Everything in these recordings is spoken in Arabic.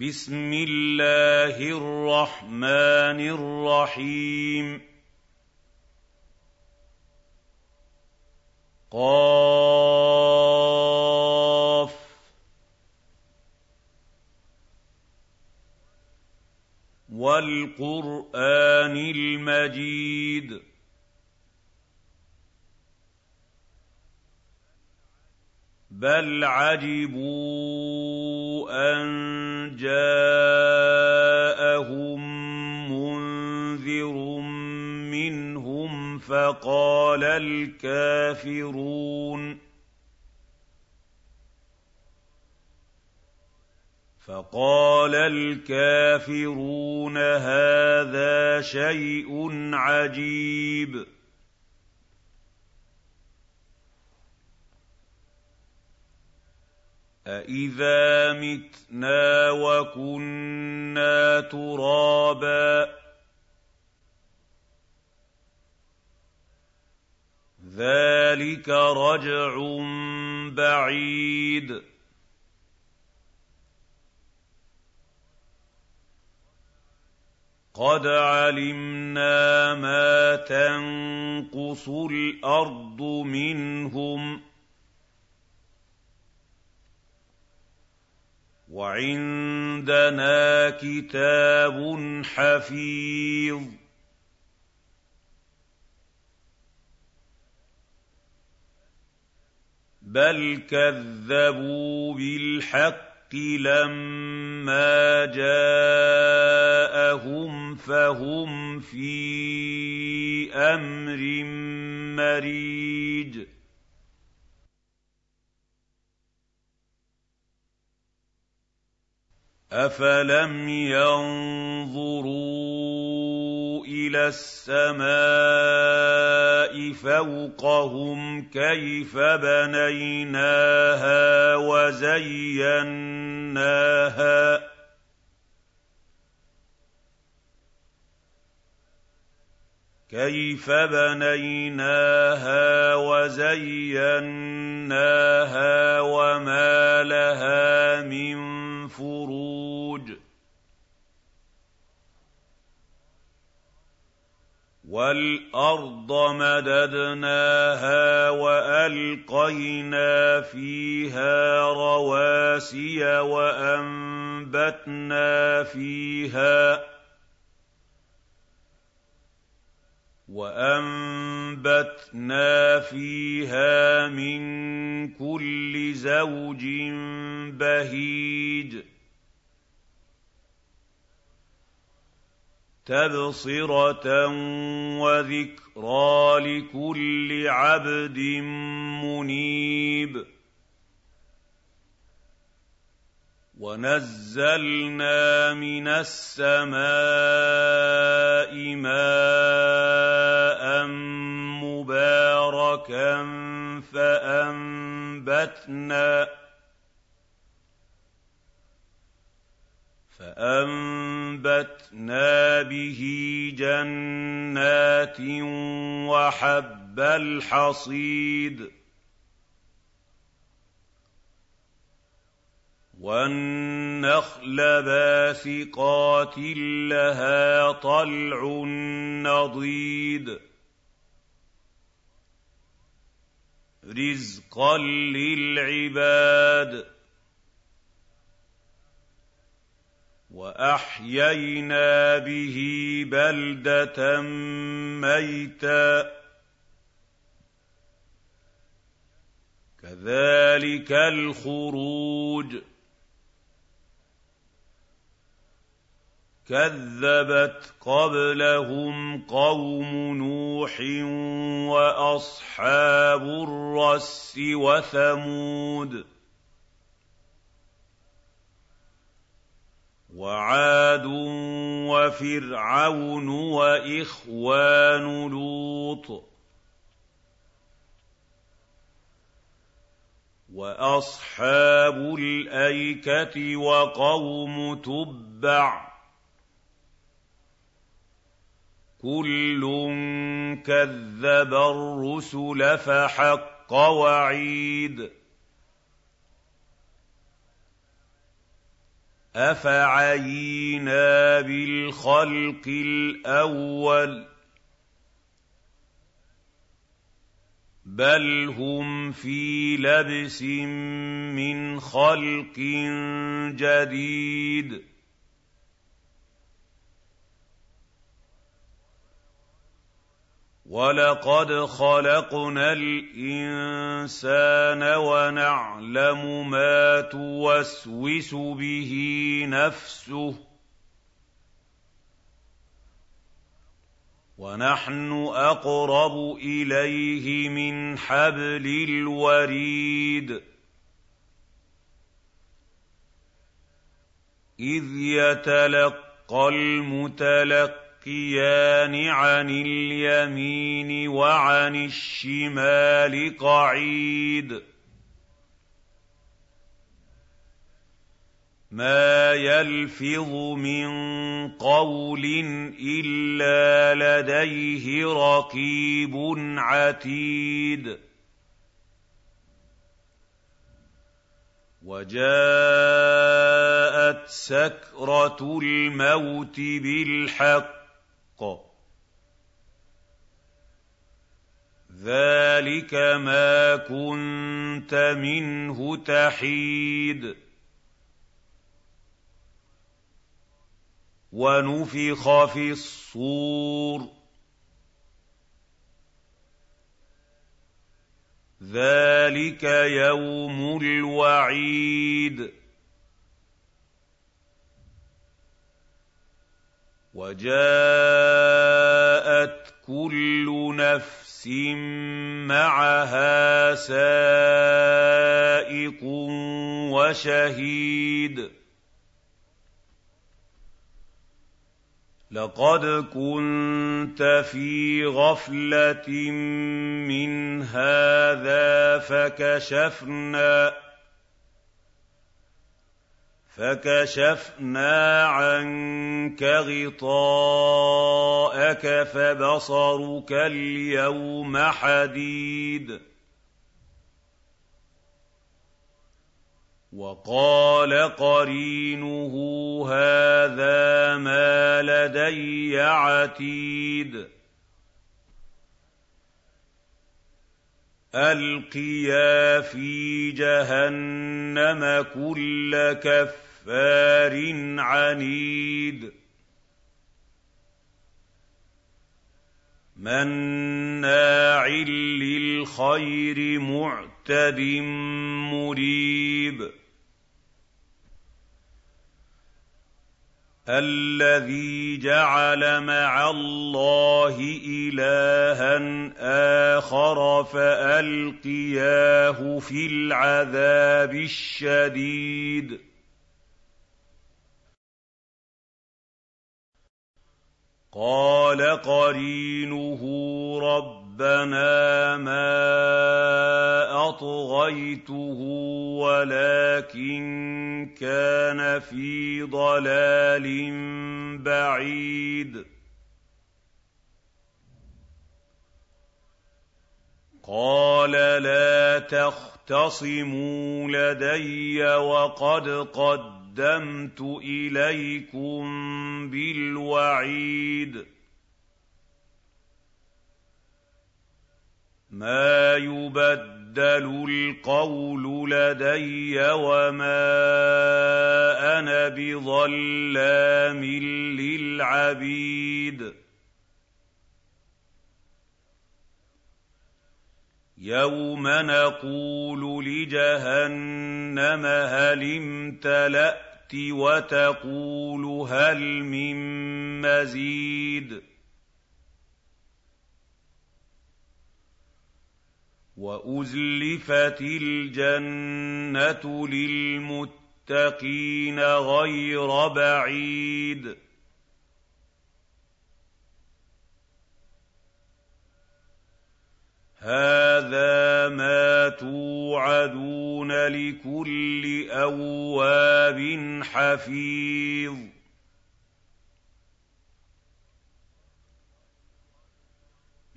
بسم الله الرحمن الرحيم. قاف. والقرآن المجيد. بل عجبوا ان جاءهم منذر منهم فقال الكافرون فقال الكافرون هذا شيء عجيب أَإِذَا مِتْنَا وَكُنَّا تُرَابًا ذَٰلِكَ رَجْعٌ بَعِيدٌ قَدْ عَلِمْنَا مَا تَنقُصُ الْأَرْضُ مِنْهُمْ ۖ وعندنا كتاب حفيظ. بل كذبوا بالحق لما جاءهم فهم في أمر مريج أَفَلَمْ يَنظُرُوا إِلَى السَّمَاءِ فَوْقَهُمْ كَيْفَ بَنَيْنَاهَا وَزَيَّنَّاهَا كيف بنيناها وزيناها وما لها من فروج والارض مددناها والقينا فيها رواسي وانبتنا فيها وَأَنبَتْنَا فِيهَا مِن كُلِّ زَوْجٍ بَهِيجٍ. تَبْصِرَةً وَذِكْرَىٰ لِكُلِّ عَبْدٍ مُّنِيبٍ. وَنَزَّلْنَا مِنَ السَّمَاءِ مَاءً مُّبَارَكًا فَأَنبَتْنَا فأنبتنا به جنات وحب الحصيد وَالنَّخْلَ بَاسِقَاتٍ لَّهَا طَلْعٌ نَّضِيدٌ. رِّزْقًا لِّلْعِبَادِ. وَأَحْيَيْنَا بِهِ بَلْدَةً مَّيْتًا. كَذَٰلِكَ الْخُرُوجُ. كَذَّبَتْ قَبْلَهُمْ قَوْمُ نُوحٍ وَأَصْحَابُ الرَّسِّ وَثَمُودُ وَعَادٌ وَفِرْعَوْنُ وَإِخْوَانُ لُوطٍ وَأَصْحَابُ الْأَيْكَةِ وَقَوْمُ تُبَّعٍ كُلٌّ كَذَّبَ الرُّسُلَ فَحَقَّ وَعِيدِ. أَفَعَيِينَا بِالْخَلْقِ الْأَوَّلِ ۚ بَلْ هُمْ فِي لَبْسٍ مِّنْ خَلْقٍ جَدِيدٍ وَلَقَدْ خَلَقْنَا الْإِنسَانَ وَنَعْلَمُ مَا تُوَسْوِسُ بِهِ نَفْسُهُ ۖ وَنَحْنُ أَقْرَبُ إِلَيْهِ مِنْ حَبْلِ الْوَرِيدِ إِذْ يَتَلَقَّى الْمُتَلَقِّيَانِ يَلْتَقِيَانِ عَنِ الْيَمِينِ وَعَنِ الشِّمَالِ قَعِيدٌ مَّا يَلْفِظُ مِن قَوْلٍ إِلَّا لَدَيْهِ رَقِيبٌ عَتِيدٌ وَجَاءَتْ سَكْرَةُ الْمَوْتِ بِالْحَقِّ ذَٰلِكَ مَا كُنتَ مِنْهُ تَحِيدُ. وَنُفِخَ فِي الصُّورِ ۚ. ذَٰلِكَ يَوْمُ الْوَعِيدِ. وَجَاءَتْ كُلُّ نَفْسٍ مَّعَهَا سَائِقٌ وَشَهِيدٌ. لَّقَدْ كُنتَ فِي غَفْلَةٍ مِّنْ هَٰذَا فَكَشَفْنَا فَكَشَفْنَا عَنكَ غِطَاءَكَ فَبَصَرُكَ الْيَوْمَ حَدِيدٌ وَقَالَ قَرِينُهُ هَٰذَا مَا لَدَيَّ عَتِيدٌ أَلْقِيَا فِي جَهَنَّمَ كُلَّ كَفَّارٍ عَنِيدٍ. مَّنَّاعٍ لِّلْخَيْرِ مُعْتَدٍ مُّرِيبٍ. الَّذِي جَعَلَ مَعَ اللَّهِ إِلَٰهًا آخَرَ فَأَلْقِيَاهُ فِي الْعَذَابِ الشَّدِيدِ. قَالَ قَرِينُهُ رَبَّنَا مَا أَطْغَيْتُهُ وَلَٰكِن كَانَ فِي ضَلَالٍ بَعِيدٍ قَالَ لَا تَخْتَصِمُوا لَدَيَّ وَقَدْ قَدَّمْتُ إِلَيْكُم بِالْوَعِيدِ مَا يُبَدَّلُ الْقَوْلُ لَدَيَّ وَمَا أَنَا بِظَلَّامٍ لِّلْعَبِيدِ يَوْمَ نَقُولُ لِجَهَنَّمَ هَلِ امْتَلَأْتِ وَتَقُولُ هَلْ مِن مَّزِيدٍ وَأُزْلِفَتِ الْجَنَّةُ لِلْمُتَّقِينَ غَيْرَ بَعِيدٍ. هَٰذَا مَا تُوعَدُونَ لِكُلِّ أَوَّابٍ حَفِيظٍ.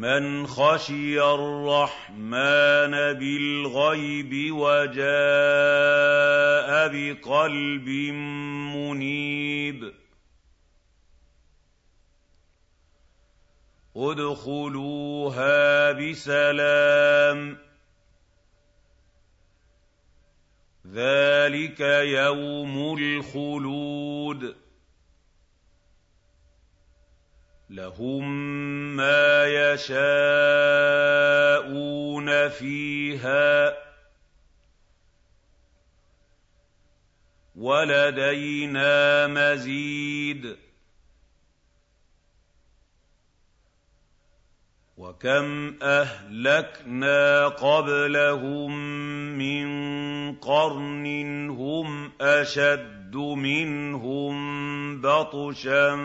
مَّنْ خَشِيَ الرَّحْمَٰنَ بِالْغَيْبِ وَجَاءَ بِقَلْبٍ مُّنِيبٍ ادْخُلُوهَا بِسَلَامٍ ۖ ذَٰلِكَ يَوْمُ الْخُلُودِ لَهُم مَّا يَشَاءُونَ فِيهَا ۚ وَلَدَيْنَا مَزِيدٌ وَكَمْ أَهْلَكْنَا قَبْلَهُم مِّن قَرْنٍ هُمْ أَشَدُّ مِنْهُم بَطْشًا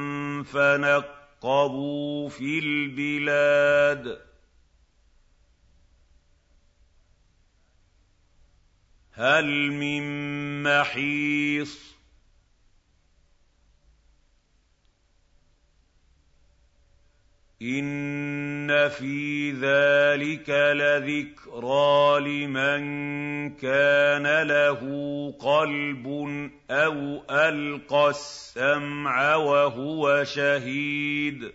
فَنَقَّبُوا فِي الْبِلَادِ. هَلْ مِن مَّحِيصٍ؟ إِنَّ فِي ذَٰلِكَ لَذِكْرَىٰ لِمَن كَانَ لَهُ قَلْبٌ أَوْ أَلْقَى السَّمْعَ وَهُوَ شَهِيدٌ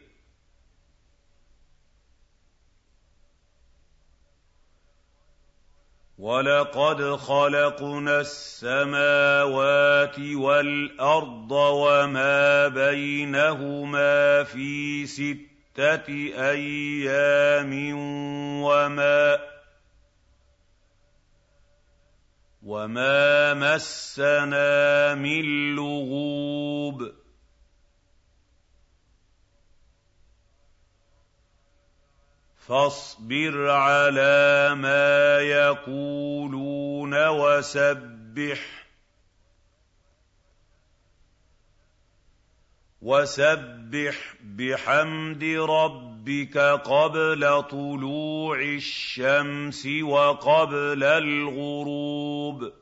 وَلَقَدْ خَلَقْنَا السَّمَاوَاتِ وَالْأَرْضَ وَمَا بَيْنَهُمَا فِي سِتَّةِ سِتَّةِ أَيَّامٍ وَمَا مَسَّنَا مِن لُّغُوبٍ فَاصْبِرْ عَلَىٰ مَا يَقُولُونَ وَسَبِّحْ وَسَبِّحْ بِحَمْدِ رَبِّكَ قَبْلَ طُلُوعِ الشَّمْسِ وَقَبْلَ الْغُرُوبِ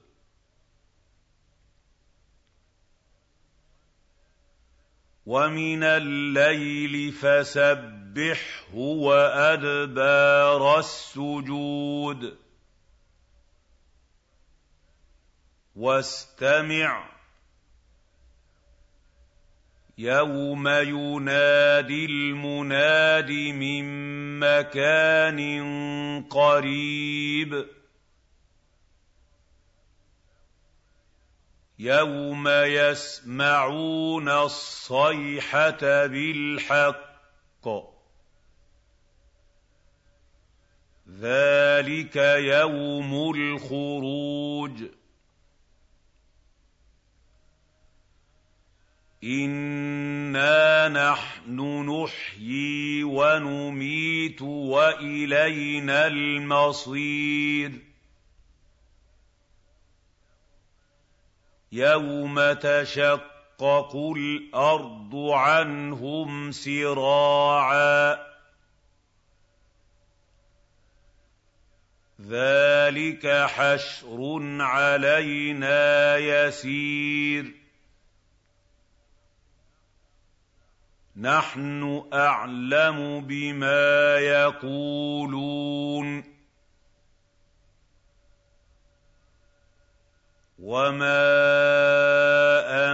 وَمِنَ اللَّيْلِ فَسَبِّحْهُ وَأَدْبَارَ السُّجُودِ وَاسْتَمِعْ يَوْمَ يُنَادِ الْمُنَادِ مِن مَّكَانٍ قَرِيبٍ يَوْمَ يَسْمَعُونَ الصَّيْحَةَ بِالْحَقِّ ۚ ذَٰلِكَ يَوْمُ الْخُرُوجِ إِنَّا نَحْنُ نُحْيِي وَنُمِيتُ وَإِلَيْنَا الْمَصِيرُ يَوْمَ تَشَقَّقُ الْأَرْضُ عَنْهُمْ سِرَاعًا ذَٰلِكَ حَشْرٌ عَلَيْنَا يَسِيرٌ نَّحْنُ أَعْلَمُ بِمَا يَقُولُونَ. وَمَا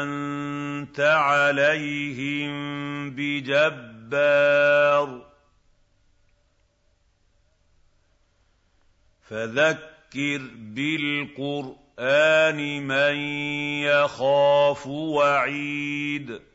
أَنتَ عَلَيْهِم بِجَبَّارٍ. فَذَكِّرْ بِالْقُرْآنِ مَن يَخَافُ وَعِيدِ.